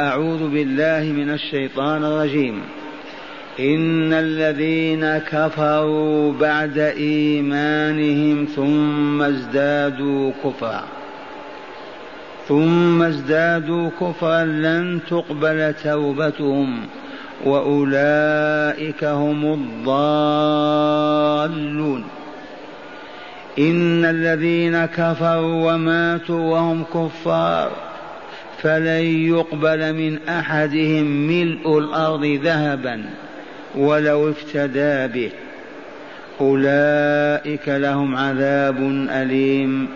أعوذ بالله من الشيطان الرجيم. إن الذين كفروا بعد إيمانهم ثم ازدادوا كفرا ثم ازدادوا كفرا لن تقبل توبتهم وأولئك هم الضالون. إن الذين كفروا وماتوا وهم كفار. فلن يقبل من أحدهم ملء الأرض ذهبا ولو افتدى به. أولئك لهم عذاب أليم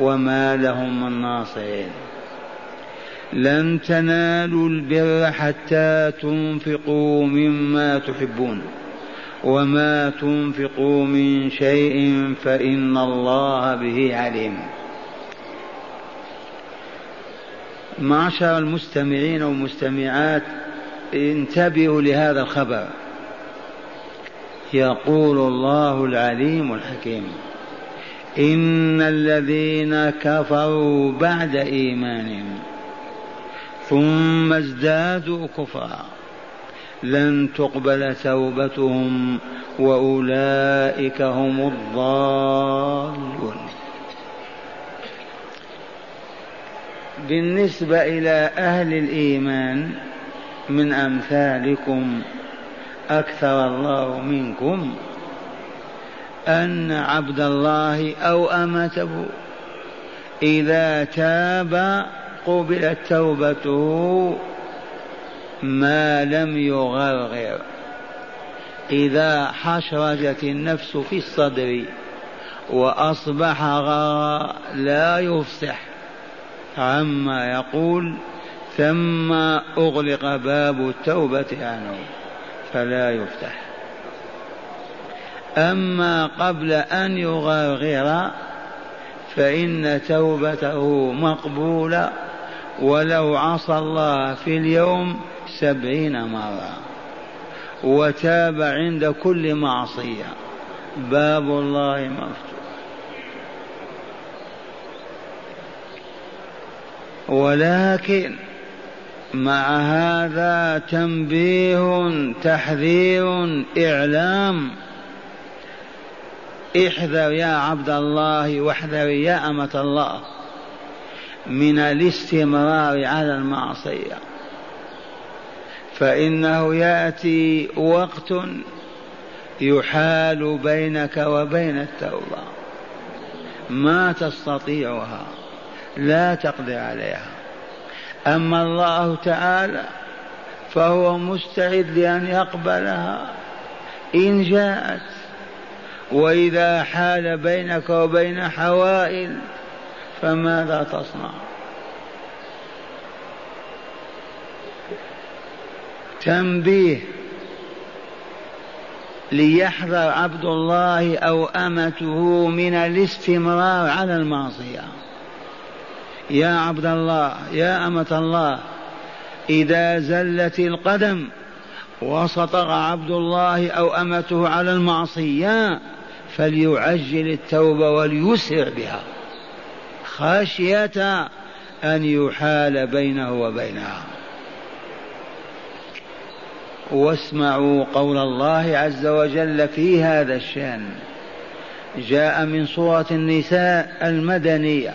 وما لهم من ناصرين. لن تنالوا البر حتى تنفقوا مما تحبون وما تنفقوا من شيء فإن الله به عليم. معشر المستمعين والمستمعات انتبهوا لهذا الخبر. يقول الله العليم الحكيم إن الذين كفروا بعد إيمانهم ثم ازدادوا كفرا لن تقبل توبتهم وأولئك هم الضالون. بالنسبة إلى أهل الإيمان من أمثالكم أكثر الله منكم أن عبد الله أو أمته إذا تاب قبلت توبته ما لم يغرغر. إذا حشرجت النفس في الصدر وأصبح غرا لا يفصح. عما يقول ثم أغلق باب التوبة عنه فلا يفتح. أما قبل أن يغرغر فإن توبته مقبولة ولو عصى الله في اليوم سبعين مرة. وتاب عند كل معصية. باب الله مفتوح. ولكن مع هذا تنبيه تحذير إعلام. احذر يا عبد الله واحذر يا أمة الله من الاستمرار على المعصية. فإنه يأتي وقت يحال بينك وبين التوبة. ما تستطيعها. لا تقدر عليها. أما الله تعالى فهو مستعد لأن يقبلها إن جاءت. وإذا حال بينك وبين حوائل فماذا تصنع؟ تنبيه ليحذر عبد الله أو امته من الاستمرار على المعصية. يا عبد الله يا أمة الله إذا زلت القدم وسطر عبد الله أو أمته على المعصية فليعجل التوبة وليسرع بها. خشية أن يحال بينه وبينها. واسمعوا قول الله عز وجل في هذا الشأن. جاء من سورة النساء المدنية.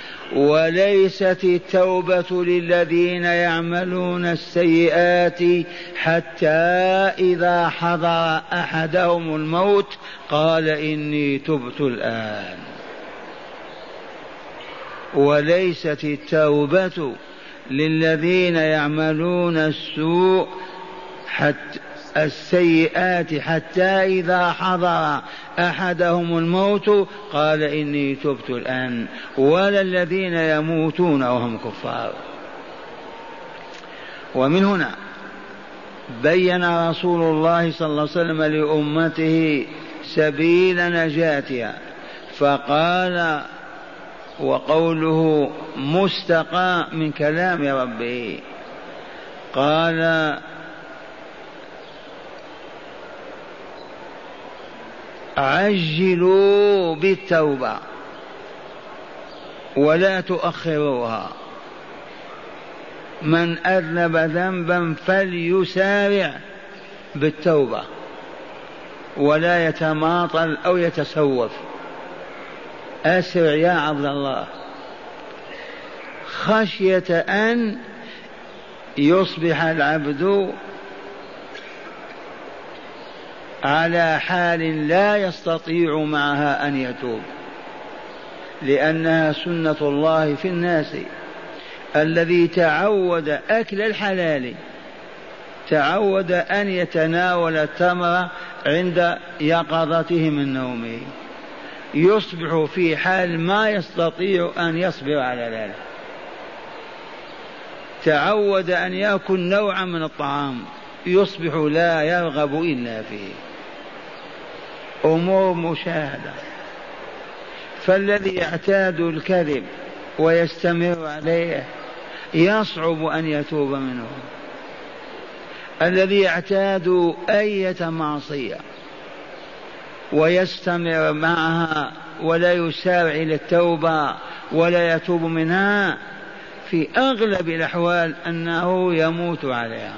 وليست التوبة للذين يعملون السيئات حتى إذا حضر أحدهم الموت قال إني تبت الآن. وليست التوبة للذين يعملون السوء حتى السيئات حتى إذا حضر أحدهم الموت قال إني تبت الآن ولا الذين يموتون وهم كفار. ومن هنا بين رسول الله صلى الله عليه وسلم لأمته سبيل نجاتها فقال وقوله مستقى من كلام ربه. قال عجلوا بالتوبة ولا تؤخروها. من أذنب ذنبا فليسارع بالتوبة ولا يتماطل أو يتسوف. أسرع يا عبد الله. خشية أن يصبح العبد على حال لا يستطيع معها أن يتوب لأنها سنة الله في الناس. الذي تعود أكل الحلال تعود أن يتناول التمر عند يقظته من نومه يصبح في حال ما يستطيع أن يصبر على ذلك. تعود أن يأكل نوعا من الطعام يصبح لا يرغب إلا فيه. أمور مشاهدة. فالذي يعتاد الكذب ويستمر عليه يصعب أن يتوب منه. الذي يعتاد أية معصية ويستمر معها ولا يسارع إلى التوبه ولا يتوب منها في أغلب الأحوال أنه يموت عليها.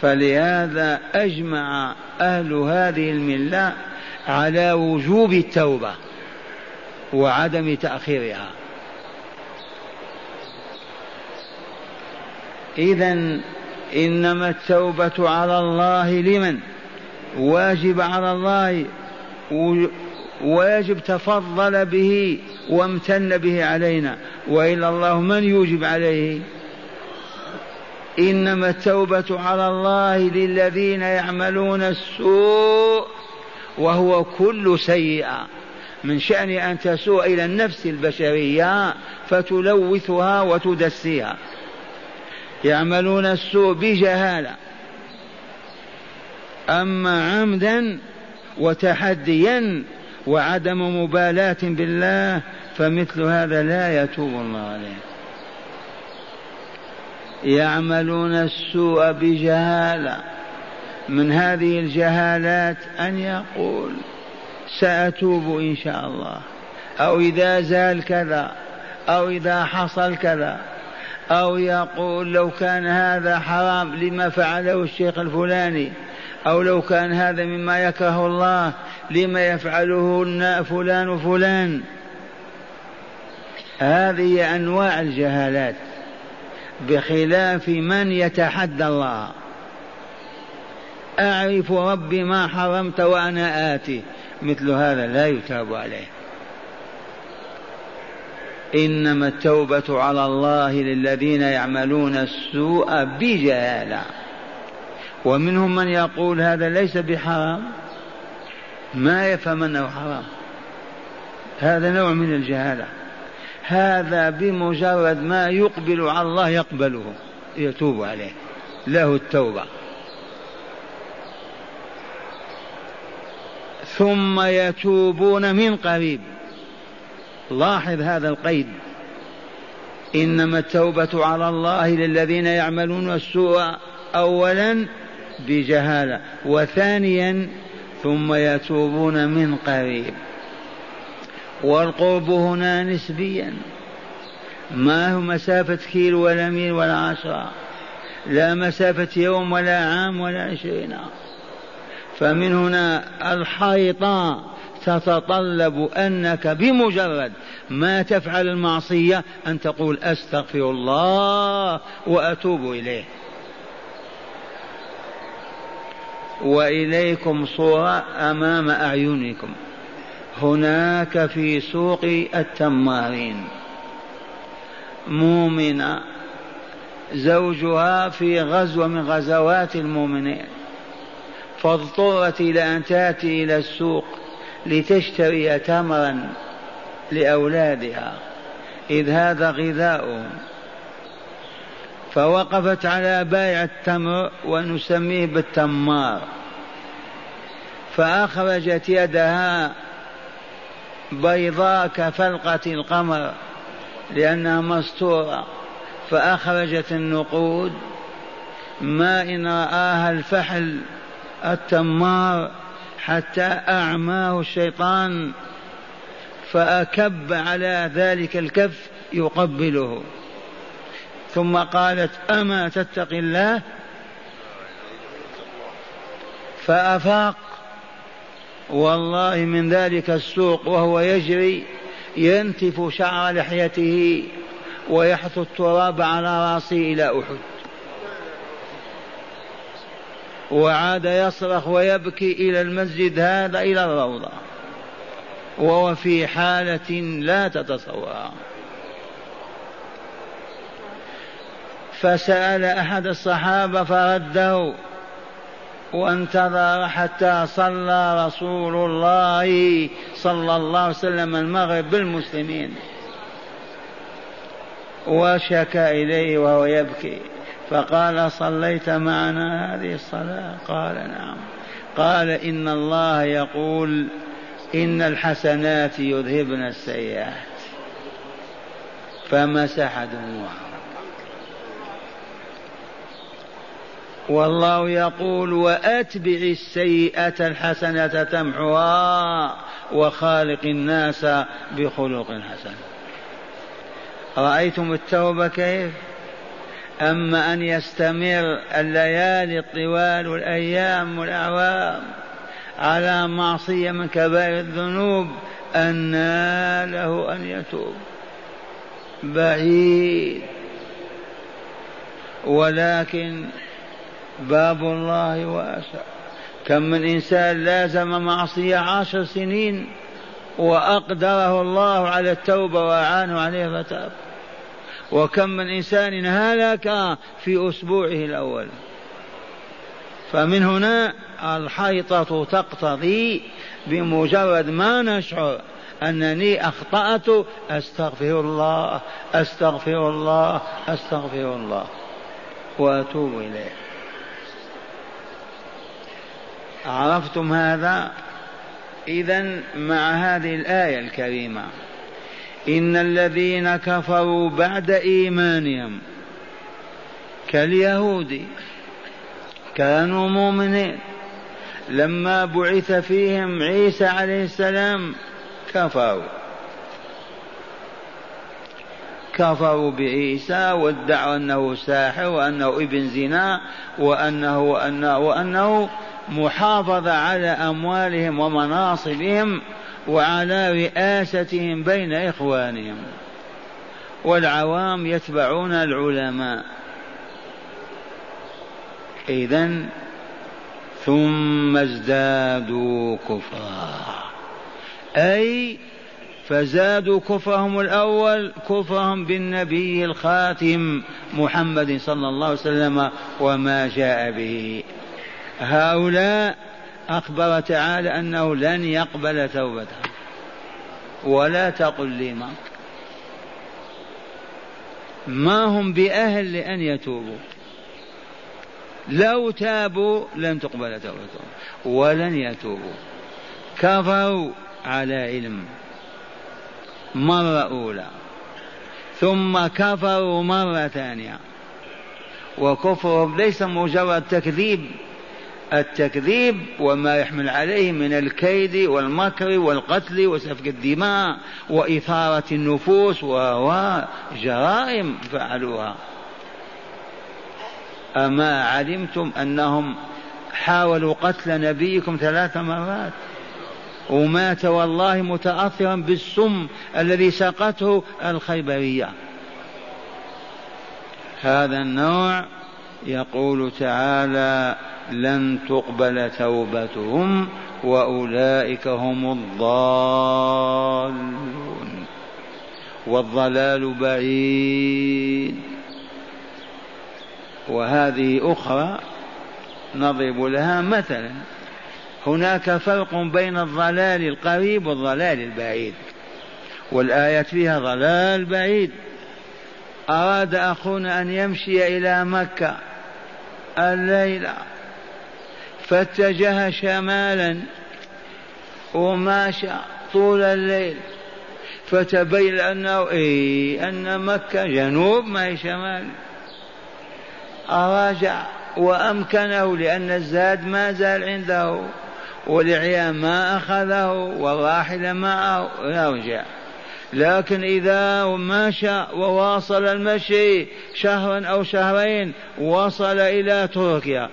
فلهذا أجمع أهل هذه الملة على وجوب التوبة وعدم تأخيرها. اذا إنما التوبة على الله لمن؟ واجب على الله واجب تفضل به وامتن به علينا وإلا الله من يوجب عليه؟ إنما التوبة على الله للذين يعملون السوء وهو كل سيئة. من شأن أن تسوء إلى النفس البشرية فتلوثها وتدسيها. يعملون السوء بجهالة. أما عمدا وتحديا وعدم مبالاة بالله فمثل هذا لا يتوب الله عليه. يعملون السوء بجهالة. من هذه الجهالات أن يقول سأتوب إن شاء الله. أو إذا زال كذا أو إذا حصل كذا أو يقول لو كان هذا حرام لما فعله الشيخ الفلاني أو لو كان هذا مما يكره الله لما يفعله فلان وفلان. هذه أنواع الجهالات. بخلاف من يتحدى الله. أعرف ربي ما حرمت وأنا آتي. مثل هذا لا يتاب عليه. إنما التوبة على الله للذين يعملون السوء بجهالة. ومنهم من يقول هذا ليس بحرام. ما يفهم أنه حرام. هذا نوع من الجهالة. هذا بمجرد ما يقبل على الله يقبله يتوب عليه له التوبة. ثم يتوبون من قريب. لاحظ هذا القيد. إنما التوبة على الله للذين يعملون السوء اولا بجهالة وثانيا ثم يتوبون من قريب. والقرب هنا نسبيا. ما هو مسافة كيلو ولا ميل ولا عشرة. لا مسافة يوم ولا عام ولا عشرين. فمن هنا الحيطة تتطلب أنك بمجرد ما تفعل المعصية أن تقول أستغفر الله وأتوب إليه. وإليكم صورة أمام أعينكم. هناك في سوق التمارين. مؤمنة زوجها في غزوة من غزوات المؤمنين. فاضطرت إلى أن تأتي إلى السوق لتشتري تمرا لأولادها. إذ هذا غذاؤهم فوقفت على بائع التمر ونسميه بالتمار. فأخرجت يدها بيضاء كفلقة القمر لأنها مستورة فأخرجت النقود. ما إن رآها الفحل التمار حتى أعماه الشيطان فأكب على ذلك الكف يقبله. ثم قالت أما تتقي الله؟ فأفاق. والله من ذلك السوق وهو يجري ينتف شعر لحيته ويحث التراب على رأسه إلى أحد. وعاد يصرخ ويبكي إلى المسجد هذا إلى الروضة. وهو في حالة لا تتصورها فسأل أحد الصحابة فرده وانتظر حتى صلى رسول الله صلى الله عليه وسلم المغرب بالمسلمين. وشكى إليه وهو يبكي. فقال صليت معنا هذه الصلاة؟ قال نعم. قال إن الله يقول إن الحسنات يذهبن السيئات. فمسح دموعه. والله يقول وأتبع السيئة الحسنة تمحها وخالق الناس بخلق حسن. رأيتم التوبة كيف؟ أما أن يستمر الليالي الطوال والأيام والأعوام على معصية من كبائر الذنوب أن له أن يتوب. بعيد. ولكن باب الله واسع. كم من إنسان لازم معصية عشر سنين وأقدره الله على التوبة وأعانه عليه فتاب وكم من إنسان هلك في أسبوعه الأول. فمن هنا الحيطة تقتضي بمجرد ما نشعر أنني أخطأت أستغفر الله أستغفر الله أستغفر الله وأتوب إليه. عرفتم هذا؟ إذا مع هذه الآية الكريمة. إن الذين كفروا بعد إيمانهم كاليهود كانوا مؤمنين. لما بعث فيهم عيسى عليه السلام كفروا. كفروا بعيسى وادعوا أنه ساحر وأنه ابن زنا وأنه وانه, وأنه محافظة على أموالهم ومناصبهم وعلى رئاستهم بين إخوانهم. والعوام يتبعون العلماء. إذا ثم ازدادوا كفرا. أي فزادوا كفرهم الأول كفرهم بالنبي الخاتم محمد صلى الله عليه وسلم وما جاء به. هؤلاء أخبر تعالى أنه لن يقبل توبتهم. ولا تقل لما ما هم بأهل لأن يتوبوا. لو تابوا لن تقبل توبتهم. ولن يتوبوا. كفروا على علم. مرة أولى. ثم كفروا مرة ثانية. وكفرهم ليس مجرد تكذيب. التكذيب وما يحمل عليه من الكيد والمكر والقتل وسفك الدماء وإثارة النفوس وجرائم فعلوها. أما علمتم أنهم حاولوا قتل نبيكم ثلاث مرات؟ ومات والله متأثرا بالسم الذي سقته الخيبرية. هذا النوع يقول تعالى لن تقبل توبتهم وأولئك هم الضالون والضلال بعيد. وهذه أخرى نضرب لها مثلا. هناك فرق بين الضلال القريب والضلال البعيد. والآيات فيها ضلال بعيد. أراد أخونا أن يمشي إلى مكة الليلة فاتجه شمالا وماشى طول الليل. فتبين أنه إيه أن مكة جنوب ما هي شمال. أراجع وأمكنه لأن الزاد ما زال عنده. والعيا ما أخذه والراحل معه يرجع. لكن إذا مشى وواصل المشي شهرا أو شهرين وصل إلى تركيا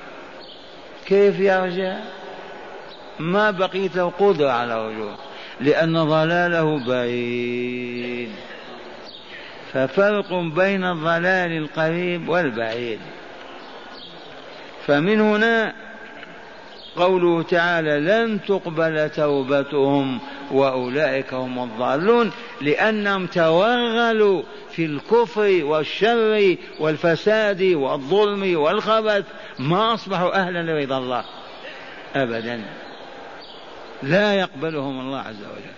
كيف يرجع؟ ما بقيت له قدرة على الرجوع لأن ضلاله بعيد. ففرق بين الضلال القريب والبعيد. فمن هنا قوله تعالى لن تقبل توبتهم وأولئك هم الضالون لأنهم توغلوا في الكفر والشر والفساد والظلم والخبث ما أصبحوا أهلا لرضا الله. ابدا. لا يقبلهم الله عز وجل.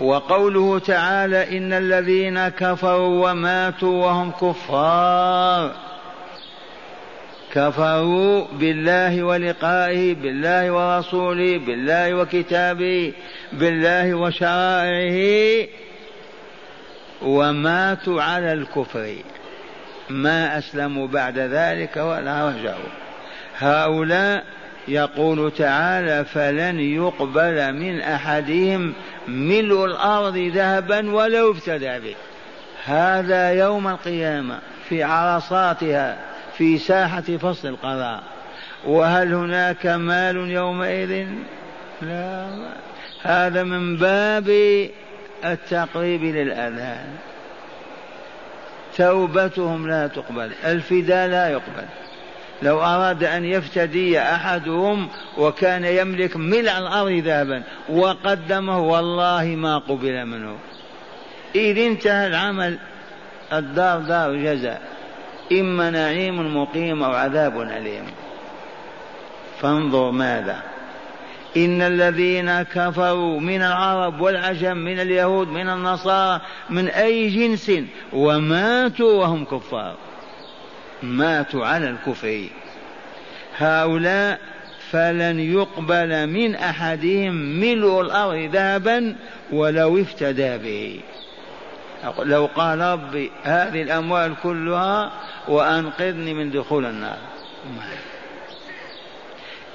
وقوله تعالى إن الذين كفروا وماتوا وهم كفار. كفروا بالله ولقائه بالله ورسوله بالله وكتابه بالله وشرائعه وماتوا على الكفر. ما أسلموا بعد ذلك ولا رجعوا. هؤلاء يقول تعالى فلن يقبل من أحدهم ملء الأرض ذهبا ولو افتدى به. هذا يوم القيامة في عرصاتها. في ساحة فصل القضاء. وهل هناك مال يومئذ؟ لا. هذا من باب التقريب للأذان. توبتهم لا تقبل. الفداء لا يقبل. لو أراد أن يفتدي أحدهم وكان يملك ملء الأرض ذهبا وقدمه والله ما قبل منه. إذ انتهى العمل الدار دار جزاء. إما نعيم مقيم أو عذاب أليم. فانظر ماذا. إن الذين كفروا من العرب والعجم من اليهود من النصارى من أي جنس وماتوا وهم كفار. ماتوا على الكفر. هؤلاء فلن يقبل من أحدهم ملء الأرض ذهبا ولو افتدى به. لو قال ربي هذه الأموال كلها وأنقذني من دخول النار.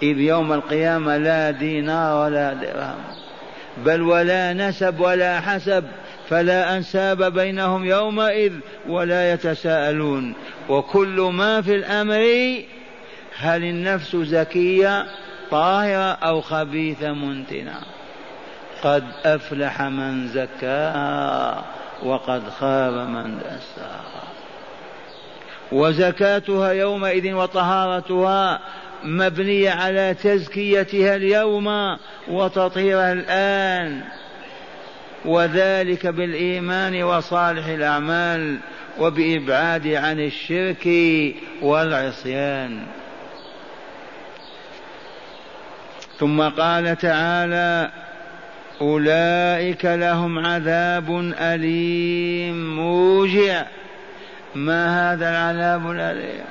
إذ يوم القيامة لا دينار ولا درهم بل ولا نسب ولا حسب فلا أنساب بينهم يومئذ ولا يتساءلون. وكل ما في الأمر هل النفس زكية طاهرة أو خبيثة منتنة؟ قد أفلح من زكاها. وقد خاب من دساها وزكاتها يومئذ وطهارتها مبنية على تزكيتها اليوم وتطهيرها الآن. وذلك بالإيمان وصالح الأعمال وبإبعاد عن الشرك والعصيان. ثم قال تعالى أولئك لهم عذاب أليم. موجع. ما هذا العذاب الأليم؟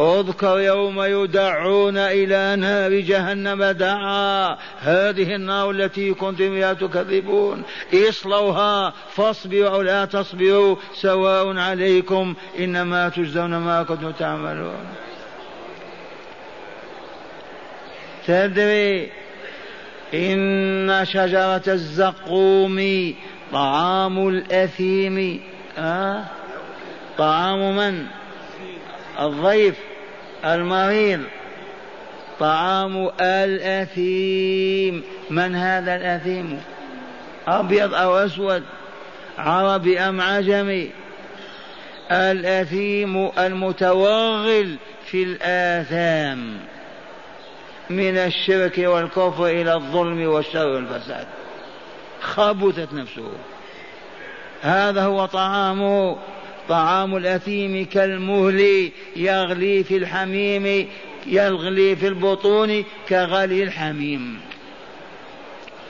اذكر يوم يدعون إلى نار جهنم. دعا. هذه النار التي كنتم بها تكذبون. اصلوها. فاصبروا. أو لا تصبروا. سواء عليكم. إنما تجزون ما كنتم تعملون. تدري إن شجرة الزقوم طعام الأثيم أه؟ طعام من؟ الضيف المريض. طعام الأثيم. من هذا الأثيم؟ أبيض أو أسود؟ عربي أم عجمي؟ الأثيم المتوغل في الآثام. من الشرك والكفر إلى الظلم والشر والفساد. خبثت نفسه. هذا هو طعامه طعام الأثيم كالمهل يغلي في الحميم يغلي في البطون كغلي الحميم.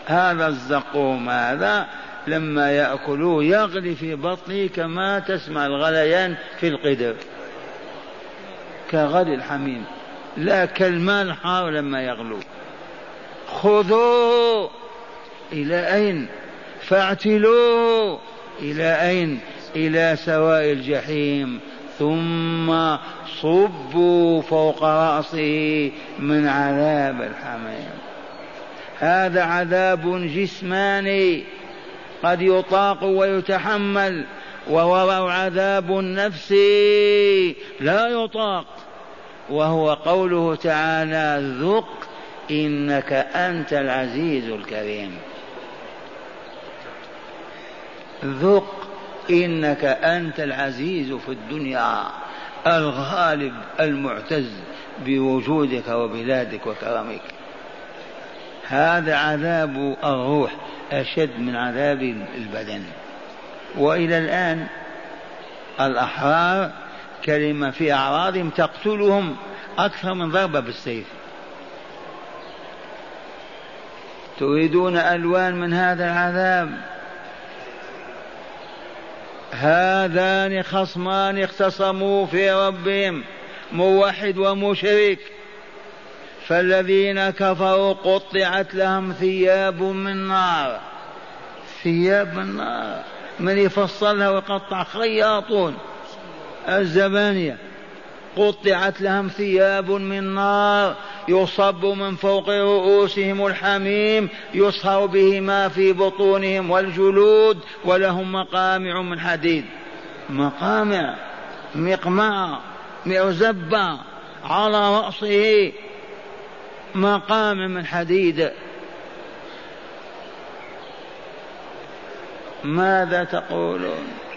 هذا الزقوم هذا لما يأكلوه يغلي في بطنه كما تسمع الغليان في القدر. كغلي الحميم. لا كالماء الحار لما يغلو. خذوه إلى أين؟ فاعتلوه إلى أين؟ إلى سواء الجحيم. ثم صبوا فوق رأسه من عذاب الحميم. هذا عذاب جسماني. قد يطاق ويتحمل ووراء عذاب نفسي لا يطاق. وهو قوله تعالى ذق إنك أنت العزيز الكريم. ذق إنك أنت العزيز في الدنيا الغالب المعتز بوجودك وبلادك وكرمك. هذا عذاب الروح أشد من عذاب البدن. وإلى الآن الأحرار كلمة في أعراضهم تقتلهم أكثر من ضربة بالسيف. تريدون ألوان من هذا العذاب؟ هذان خصمان اختصموا في ربهم موحد ومشرك. فالذين كفروا قطعت لهم ثياب من نار. ثياب من نار. من يفصلها ويقطع خياطون. الزبانية. قطعت لهم ثياب من نار يصب من فوق رؤوسهم الحميم يصهر به ما في بطونهم والجلود ولهم مقامع من حديد. مقامع مقمع مرزبة على رأسه. مقام من حديد. ماذا تقولون؟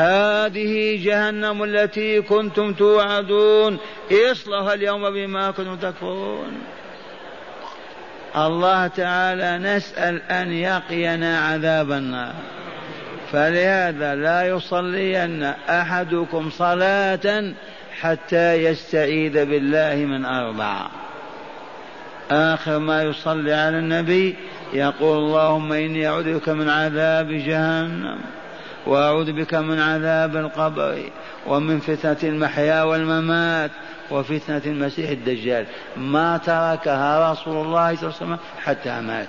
هذه جهنم التي كنتم توعدون. اصلها اليوم بما كنتم تكفرون. الله تعالى نسأل أن يقينا عذاب النار. فلهذا لا يصلين أحدكم صلاة حتى يستعيذ بالله من أربعة آخر ما يصلي على النبي يقول اللهم إني أعوذ بك من عذاب جهنم. وأعوذ بك من عذاب القبر ومن فتنة المحيا والممات وفتنة المسيح الدجال. ما تركها رسول الله صلى الله عليه وسلم حتى مات.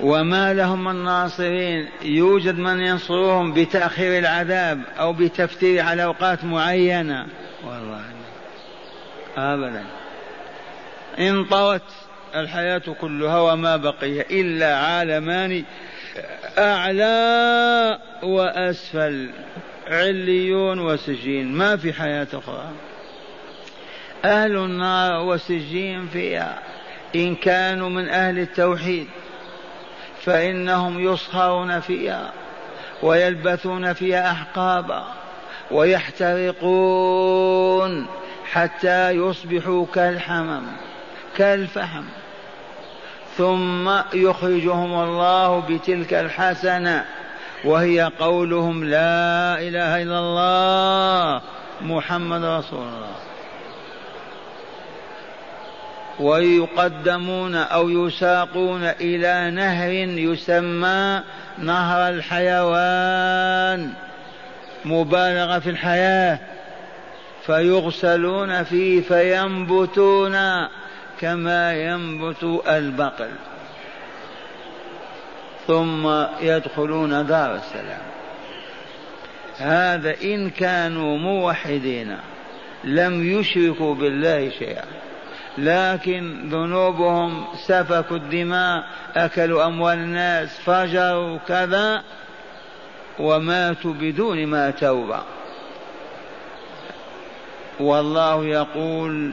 وما لهم من ناصرين يوجد من ينصرهم بتأخير العذاب أو بتفتير على أوقات معينة. والله أبدا. انطوت الحياة كلها وما بقي إلا عالمان أعلى وأسفل عليون وسجين. ما في حياة أخرى. أهل النار وسجين فيها. إن كانوا من أهل التوحيد فإنهم يصهرون فيها ويلبثون فيها أحقابا ويحترقون حتى يصبحوا كالحمم. كالفحم ثم يخرجهم الله بتلك الحسنة وهي قولهم لا إله إلا الله محمد رسول الله. ويقدمون أو يساقون إلى نهر يسمى نهر الحيوان مبالغة في الحياة فيغسلون فيه فينبتون. كما ينبت البقل. ثم يدخلون دار السلام. هذا إن كانوا موحدين لم يشركوا بالله شيئا. لكن ذنوبهم سفكوا الدماء أكلوا أموال الناس فجروا كذا وماتوا بدون ما توبة. والله يقول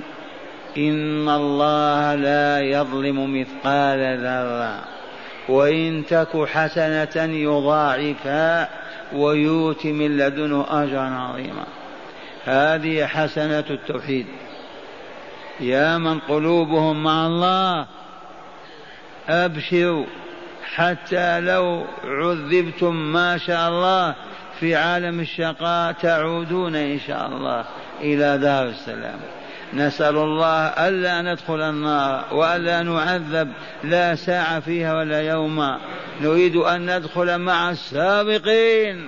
إن الله لا يظلم مثقال ذرة. وإن تك حسنة يضاعفها ويؤتي من لدنه أجرا عظيما. هذه حسنة التوحيد. يا من قلوبهم مع الله أبشروا حتى لو عذبتم ما شاء الله في عالم الشقاء تعودون إن شاء الله إلى دار السلام. نسأل الله ألا ندخل النار وألا نعذب لا ساعة فيها ولا يوما نريد أن ندخل مع السابقين.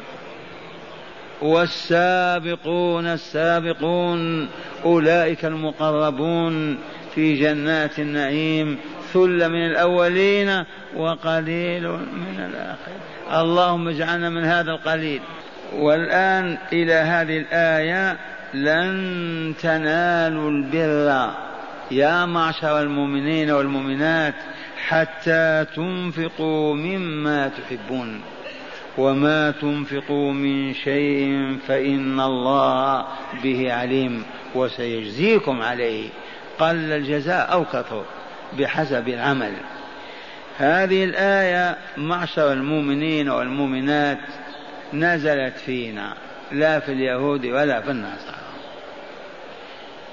والسابقون السابقون أولئك المقربون في جنات النعيم ثل من الأولين وقليل من الآخرين. اللهم اجعلنا من هذا القليل. والآن إلى هذه الآية. لن تنالوا البر يا معشر المؤمنين والمؤمنات حتى تنفقوا مما تحبون. وما تنفقوا من شيء فإن الله به عليم وسيجزيكم عليه. قل الجزاء أو كثر بحسب العمل. هذه الآية معشر المؤمنين والمؤمنات نزلت فينا لا في اليهود ولا في النصارى.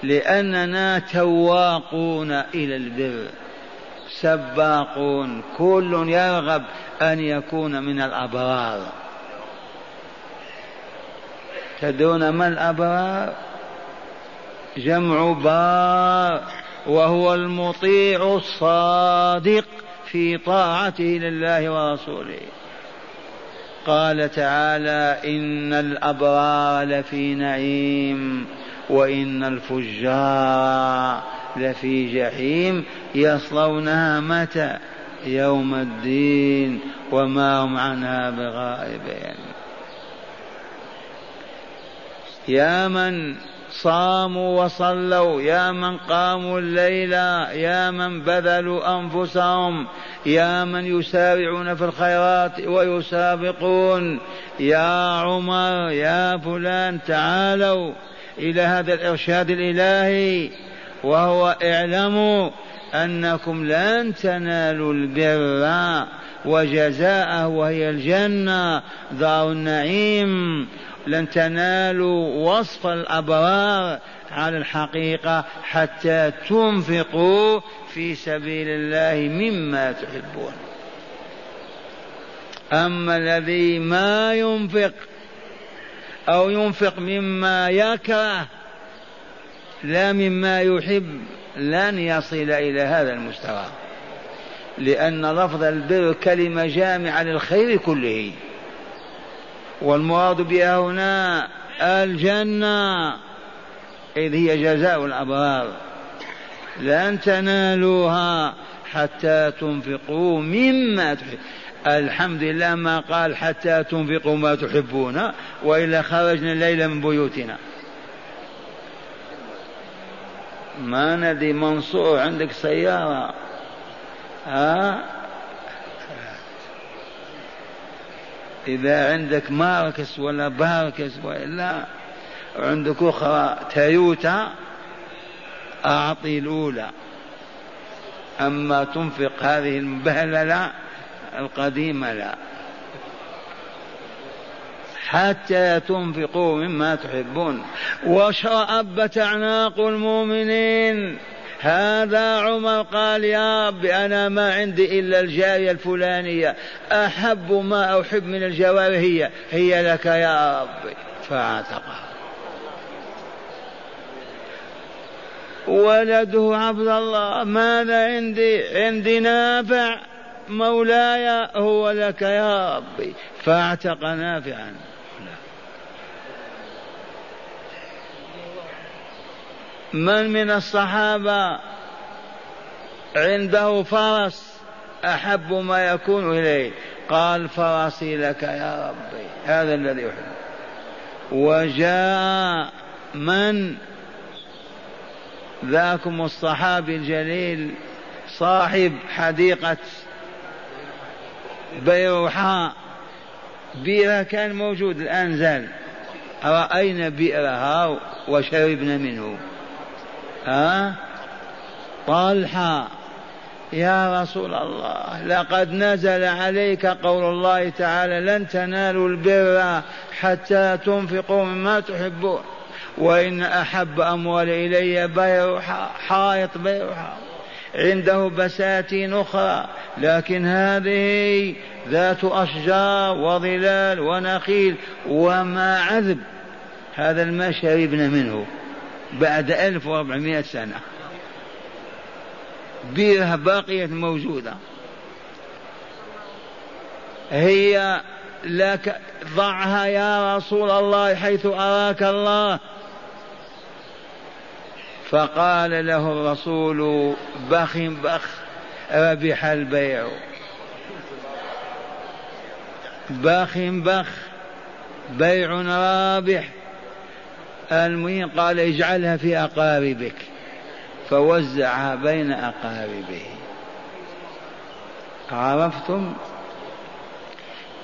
لأننا تواقون إلى البر. سباقون. كل يرغب أن يكون من الأبرار. تدرون ما الأبرار؟ جمع بار وهو المطيع الصادق في طاعته لله ورسوله. قال تعالى إن الأبرار لفي نعيم. وإن الفجار لفي جحيم يصلونها متى؟ يوم الدين وما هم عنها بغائبين. يا من صاموا وصلوا يا من قاموا الليل يا من بذلوا أنفسهم يا من يسارعون في الخيرات ويسابقون يا عمر يا فلان تعالوا. إلى هذا الإرشاد الإلهي وهو اعلموا أنكم لن تنالوا البر وجزاءه وهي الجنة. دار النعيم. لن تنالوا وصف الأبرار على الحقيقة حتى تنفقوا في سبيل الله مما تحبون. أما الذي ما ينفق أو ينفق مما يكره لا مما يحب لن يصل إلى هذا المستوى. لأن لفظ البر كلمة جامعة للخير كله. والمراد بها هنا الجنة إذ هي جزاء الأبرار. لن تنالوها حتى تنفقوا مما تحب. الحمد لله ما قال حتى تنفقوا ما تحبون وإلا خرجنا الليلة من بيوتنا. ما ندي منصور عندك سيارة؟ ها؟ إذا عندك ماركس ولا باركس ولا عندك أخرى تويوتا أعطي الأولى. أما تنفق هذه المبهللة القديمة لا. حتى تنفقوا مما تحبون. وشرأبت أعناق المؤمنين. هذا عمر قال يا رب أنا ما عندي إلا الجارية الفلانية. أحب ما أحب من الجواري هي. هي لك يا رب فاعتقها ولده عبد الله. ماذا عندي؟ عندي نافع. مولاي هو لك يا ربي. فاعتق نافعا. من من الصحابة عنده فرس أحب ما يكون إليه. قال فرسي لك يا ربي. هذا الذي يحب وجاء من ذاكم الصحابي الجليل صاحب حديقة بيروحاء بئر كان موجود الآن زال. رأينا بئرها وشربنا منه. ها؟ طلحة يا رسول الله لقد نزل عليك قول الله تعالى لن تنالوا البر حتى تنفقوا مما تحبون وإن أحب أموال إلي بيرها حائط بيرها عنده بساتين أخرى لكن هذه ذات أشجار وظلال ونخيل وما عذب. هذا الماء شربنا منه بعد 1400 سنة. بيرها باقية موجودة. هي لك ضعها يا رسول الله حيث أراك الله. فقال له الرسول بخ بخ ربح البيع. بخ بخ بيع رابح. المهم قال اجعلها في أقاربك. فوزعها بين أقاربه. عرفتم؟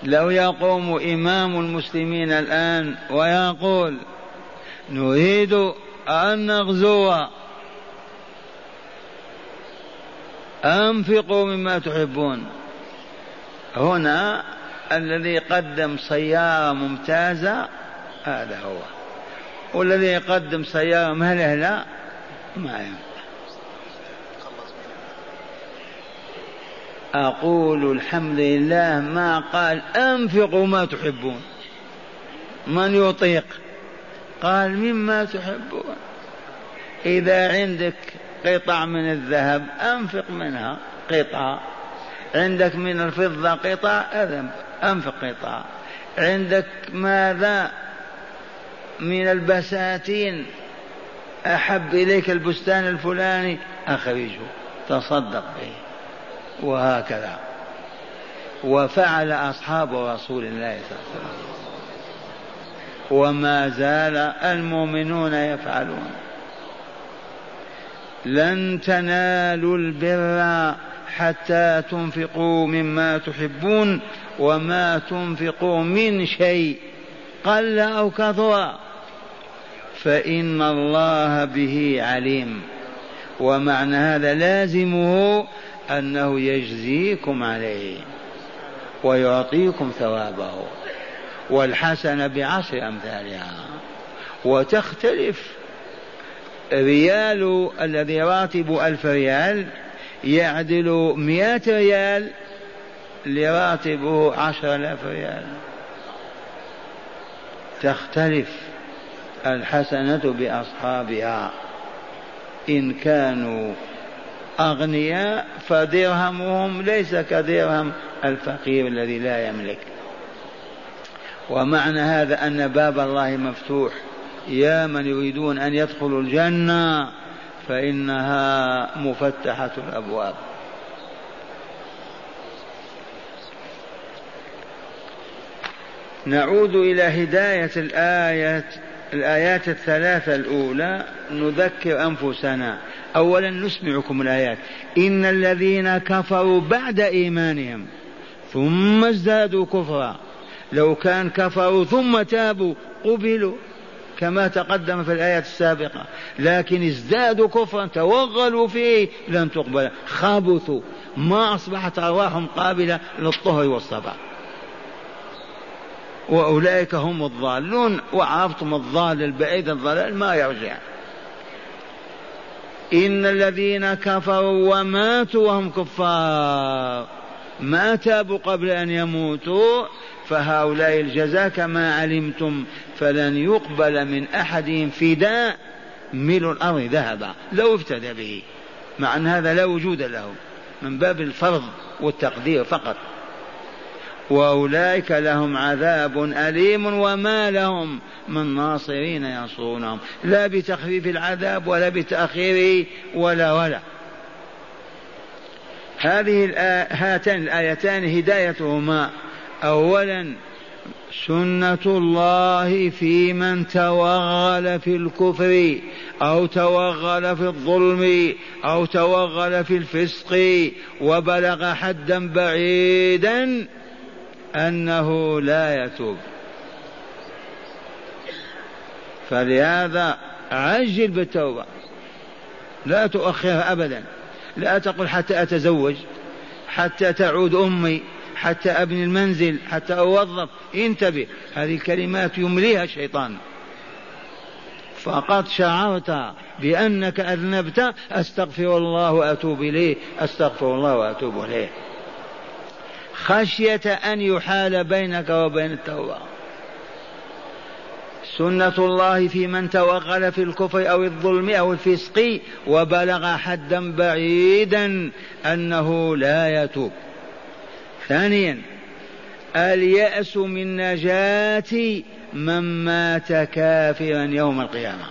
لو يقوم إمام المسلمين الآن ويقول نريد أن نغزو. أنفقوا مما تحبون. هنا الذي قدم سيارة ممتازة هذا هو. والذي يقدم سيارة مهلهلة ما ينفع. أقول الحمد لله ما قال أنفقوا ما تحبون. من يطيق؟ قال مما تحبون. إذا عندك قطع من الذهب أنفق منها قطعة عندك من الفضة قطع أنفق قطعة عندك ماذا؟ من البساتين أحب إليك البستان الفلاني أخرجه. تصدق به. وهكذا. وفعل أصحاب رسول الله صلى الله عليه وسلم. وما زال المؤمنون يفعلون. لن تنالوا البر حتى تنفقوا مما تحبون وما تنفقوا من شيء قل أو كثر. فإن الله به عليم. ومعنى هذا لازمه أنه يجزيكم عليه ويعطيكم ثوابه. والحسنه بعشر أمثالها. وتختلف ريال الذي راتب ألف ريال يعدل مئة ريال لراتبه عشر آلاف ريال. تختلف الحسنة بأصحابها. إن كانوا أغنياء فدرهمهم ليس كدرهم الفقير الذي لا يملك. ومعنى هذا أن باب الله مفتوح. يا من يريدون أن يدخلوا الجنة فإنها مفتحة الأبواب. نعود إلى هداية الآية الآيات الثلاثة الأولى. نذكر أنفسنا. أولا نسمعكم الآيات. إن الذين كفروا بعد إيمانهم ثم ازدادوا كفرا. لو كان كفروا ثم تابوا قبلوا كما تقدم في الآيات السابقة. لكن ازدادوا كفرا توغلوا فيه لن تقبل. خبثوا. ما أصبحت أرواحهم قابلة للطهر والصفا وأولئك هم الضالون وعرفتم الضال البعيد الضلال ما يرجع. إن الذين كفروا وماتوا وهم كفار. ما تابوا قبل أن يموتوا فهؤلاء الجزاء كما علمتم فلن يقبل من أحدهم فداء ملء الأرض ذهبا. لو افتدى به. مع أن هذا لا وجود له. من باب الفرض والتقدير فقط. وأولئك لهم عذاب أليم وما لهم من ناصرين ينصرونهم. لا بتخفيف العذاب ولا بتأخيره ولا ولا. هذه هاتان الآيتان هدايتهما. أولا سنة الله في من توغل في الكفر أو توغل في الظلم أو توغل في الفسق وبلغ حدا بعيدا أنه لا يتوب. فلهذا عجل بالتوبة. لا تؤخرها أبدا. لا تقل حتى أتزوج حتى تعود أمي. حتى أبني المنزل حتى أوظف. انتبه هذه الكلمات يمليها الشيطان. فقد شعرت بأنك أذنبت أستغفر الله وأتوب إليه أستغفر الله وأتوب إليه. خشية أن يحال بينك وبين التوبة. سنة الله في من توغل في الكفر أو الظلم أو الفسق وبلغ حدا بعيدا أنه لا يتوب. ثانيا اليأس من نجاة من مات كافرا يوم القيامة.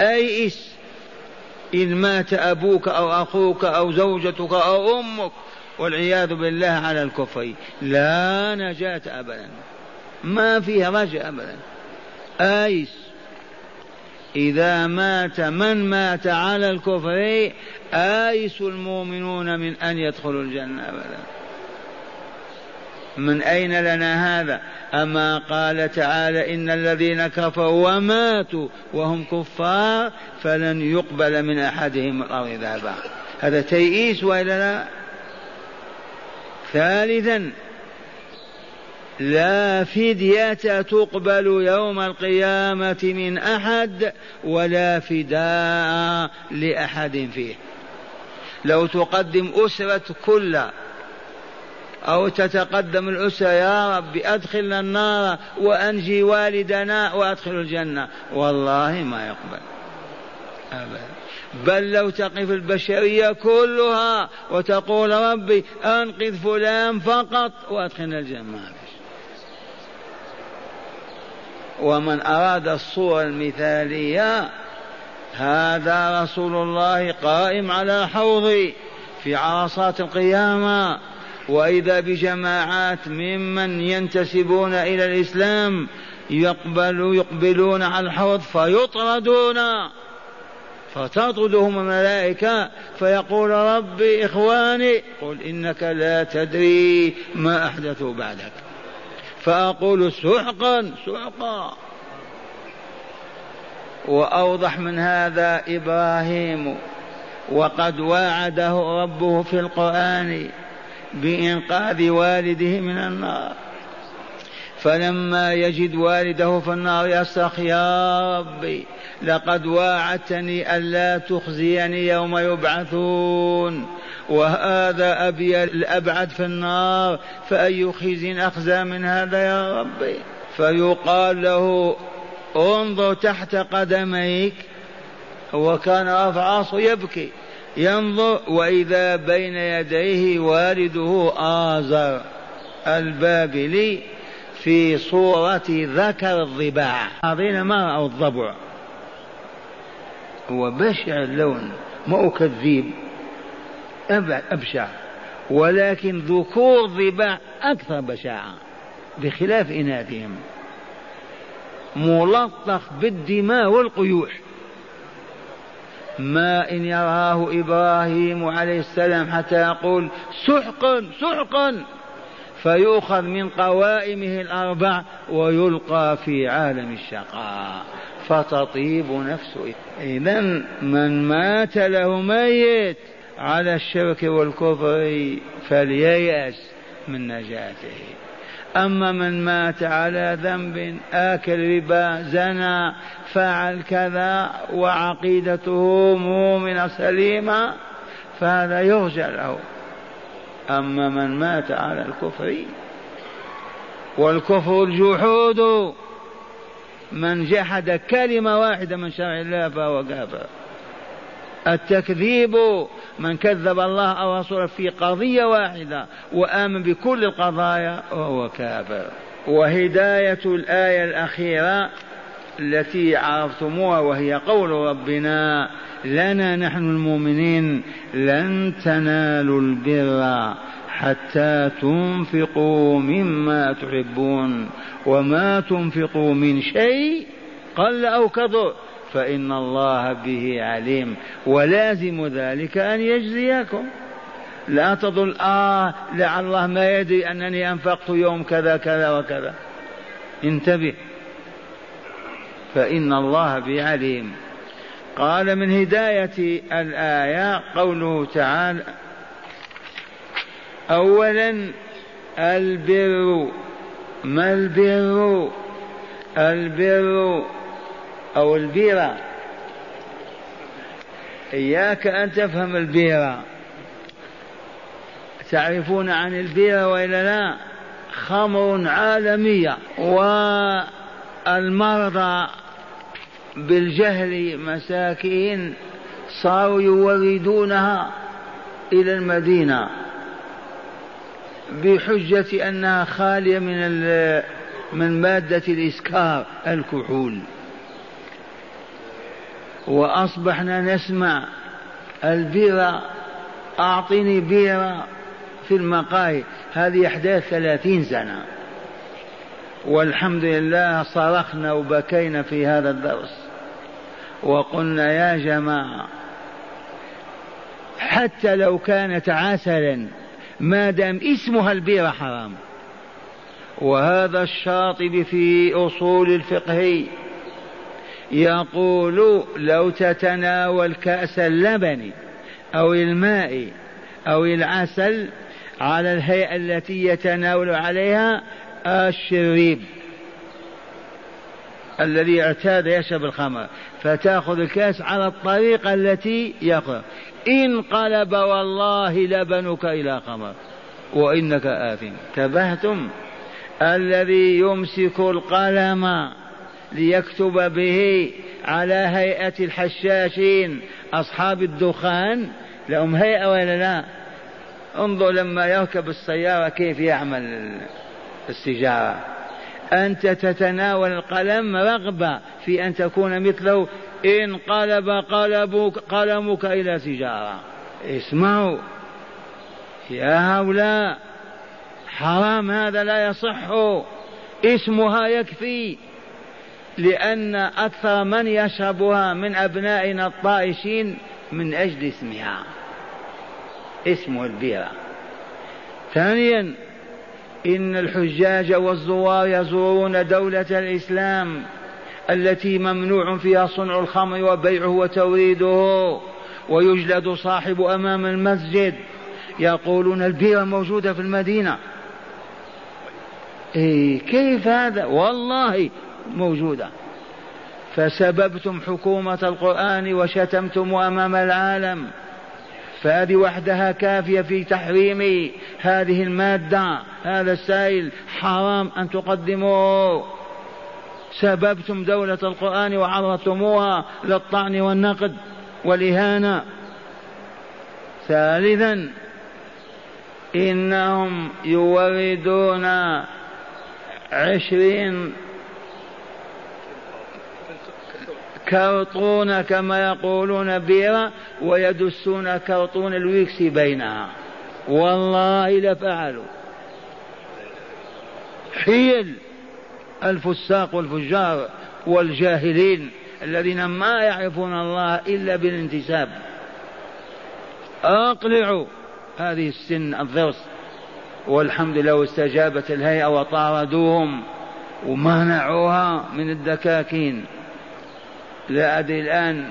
أيئس إن مات أبوك أو أخوك أو زوجتك أو أمك والعياذ بالله على الكفر. لا نجاة أبدا. ما فيها رجاء أبدا. آيس إذا مات من مات على الكفر آيس المؤمنون من أن يدخلوا الجنة أبدا. من أين لنا هذا؟ أما قال تعالى إن الذين كفروا وماتوا وهم كفار فلن يقبل من أحدهم الأرض ذهبا. هذا تيئيس وإلا لا؟ ثالثا لا فدية تقبل يوم القيامة من أحد ولا فداء لأحد فيه. لو تقدم أسرة كلها أو تتقدم الأسرة يا رب أدخلنا النار وأنجي والدنا وأدخل الجنة. والله ما يقبل. أبدا. بل لو تقف البشرية كلها وتقول ربي أنقذ فلان فقط وأدخلنا الجنة. ومن أراد الصورة المثالية هذا رسول الله قائم على حوضي في عرصات القيامة. وإذا بجماعات ممن ينتسبون إلى الإسلام يقبل يقبلون على الحوض فيطردون. فتطردهم الملائكة فيقول ربي إخواني قل إنك لا تدري ما أحدثوا بعدك. فأقول سحقا سحقا. وأوضح من هذا إبراهيم وقد واعده ربه في القرآن بإنقاذ والده من النار. فلما يجد والده في النار يصرخ يا ربي لقد واعدتني ألا تخزيني يوم يبعثون وهذا أبي الأبعد في النار فأي خزي أخزى من هذا يا ربي؟ فيقال له انظر تحت قدميك. وكان رفع يبكي. ينظر وإذا بين يديه والده آزر البابلي في صورة ذكر الضباع. أعطينا ما رأوا الضبع؟ هو بشع اللون ما كذيب. أبشع. ولكن ذكور الضباع أكثر بشاعة بخلاف إناثهم. ملطخ بالدماء والقيوح. ما إن يراه إبراهيم عليه السلام حتى يقول سحقا سحقا. فيؤخذ من قوائمه الأربع ويلقى في عالم الشقاء. فتطيب نفسه إذا من مات له ميت على الشرك والكفر فلييأس من نجاته. أما من مات على ذنب آكل ربا زنى فعل كذا وعقيدته مؤمنة سليمة فهذا يرجى له. أما من مات على الكفر والكفر الجحود من جحد كلمة واحدة من شرع الله فهو كافر. التكذيب من كذب الله أو رسوله في قضية واحدة وآمن بكل القضايا وهو كافر. وهداية الآية الأخيرة التي عرفتموها وهي قول ربنا لنا نحن المؤمنين لن تنالوا البر حتى تنفقوا مما تحبون وما تنفقوا من شيء قل أو كثر. فإن الله به عليم. ولازم ذلك أن يجزيكم لا تظن آه لعل الله ما يدري أنني أنفقت يوم كذا كذا وكذا. انتبه. فإن الله بعليم قال من هداية الآية قوله تعالى أولا البر. ما البر؟ البر أو البيرة. إياك أن تفهم البيرة. تعرفون عن البيرة وإلا لا؟ خمر عالمية. و المرضى بالجهل مساكين صاروا يوردونها إلى المدينة. بحجة أنها خالية من من مادة الإسكار الكحول. وأصبحنا نسمع البيرة أعطني بيرة في المقاهي. هذه أحداث ثلاثين سنة. والحمد لله صرخنا وبكينا في هذا الدرس. وقلنا يا جماعة حتى لو كانت عسلا ما دام اسمها البيرة حرام. وهذا الشاطب في أصول الفقه يقول لو تتناول كأس اللبن أو الماء أو العسل على الهيئة التي يتناول عليها الشريب الذي اعتاد يشرب الخمر فتأخذ الكأس على الطريقة التي يأخذ انقلب والله لبنك إلى خمر وإنك آثم تبهتم الذي يمسك القلم ليكتب به على هيئة الحشاشين. أصحاب الدخان لهم هيئة ولا لا؟ انظر لما يركب السيارة كيف يعمل السجارة أنت تتناول القلم رغبة في أن تكون مثله. انقلب قلبك قلمك إلى سجارة اسمعوا. يا هؤلاء حرام هذا لا يصح. اسمها يكفي. لأن أكثر من يشربها من أبنائنا الطائشين من أجل اسمها اسم البيرة ثانيا إن الحجاج والزوار يزورون دولة الإسلام التي ممنوع فيها صنع الخمر وبيعه وتوريده ويجلد صاحب أمام المسجد. يقولون البيرة موجودة في المدينة. إيه كيف هذا؟ والله موجودة. فسببتم حكومة القرآن وشتمتم أمام العالم. فهذه وحدها كافية في تحريم هذه المادة هذا السائل. حرام أن تقدموه. سببتم دولة القرآن وعرضتموها للطعن والنقد والإهانة. ثالثا إنهم يوردون عشرين كرطون كما يقولون بيرة ويدسون كرطون الويكس بينها. والله لفعلوا. حيل الفساق والفجار والجاهلين الذين ما يعرفون الله إلا بالانتساب. أقلعوا هذه السن الضرس والحمد لله استجابت الهيئة وطاردوهم ومنعوها من الدكاكين. لا أدري الآن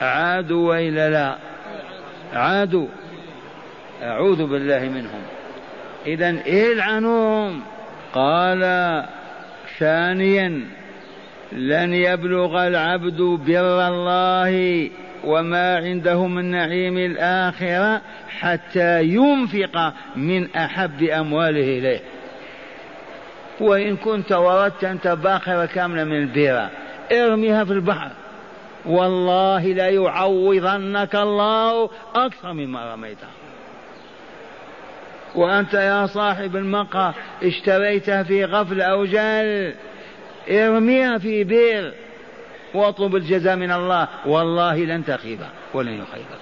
عادوا وإلا لا؟ عادوا أعوذ بالله منهم. إذا العنوهم قال ثانيا لن يبلغ العبد بر الله وما عنده من نعيم الآخرة حتى ينفق من أحب أمواله إليه. وإن كنت وردت أنت باخرة كاملة من البيرة ارميها في البحر. والله لا يعوضنك الله أكثر مما رميتها وأنت يا صاحب المقهى اشتريتها في غفل أو جهل ارميها في بير واطلب الجزاء من الله. والله لن تخيب ولن يخيبك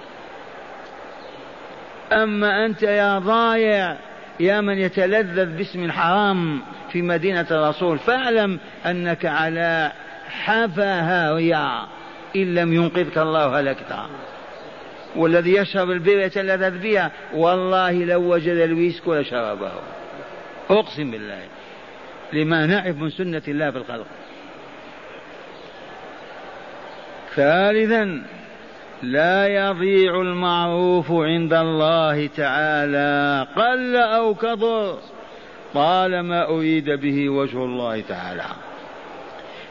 أما أنت يا ضايع يا من يتلذذ باسم الحرام في مدينة الرسول فاعلم أنك على شفا هاوية. إن لم ينقذك الله هلكت والذي يشرب البيرة يتلذذ بها والله لو وجد الويسكي لشربه. أقسم بالله. لما نعرف من سنة الله في الخلق. ثالثا لا يضيع المعروف عند الله تعالى. قل أو كثر طالما أريد به وجه الله تعالى.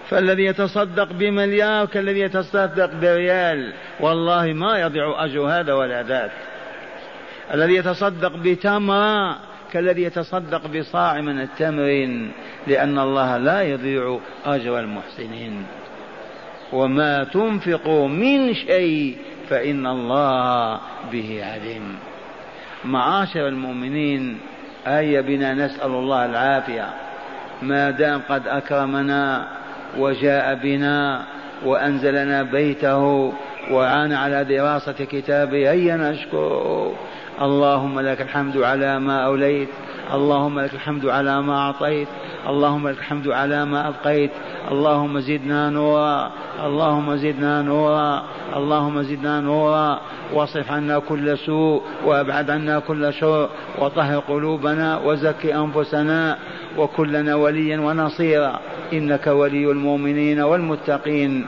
فالذي يتصدق بمليار كالذي يتصدق بريال. والله ما يضيع أجر هذا ولا ذاك. الذي يتصدق بتمرة كالذي يتصدق بصاع من التمر لأن الله لا يضيع أجر المحسنين. وما تنفقوا من شيء فإن الله به عليم. معاشر المؤمنين هيا بنا نسأل الله العافية. ما دام قد أكرمنا وجاء بنا وأنزلنا بيته وعان على دراسة كتابه هيا نشكره اللهم لك الحمد على ما أوليت اللهم لك الحمد على ما أعطيت اللهم لك الحمد على ما أبقيت اللهم زدنا نورا اللهم زدنا نورا اللهم زدنا نورا واصرف عنا كل سوء وأبعد عنا كل شر وطهر قلوبنا وزك أنفسنا وكلنا وليا ونصيرا إنك ولي المؤمنين والمتقين.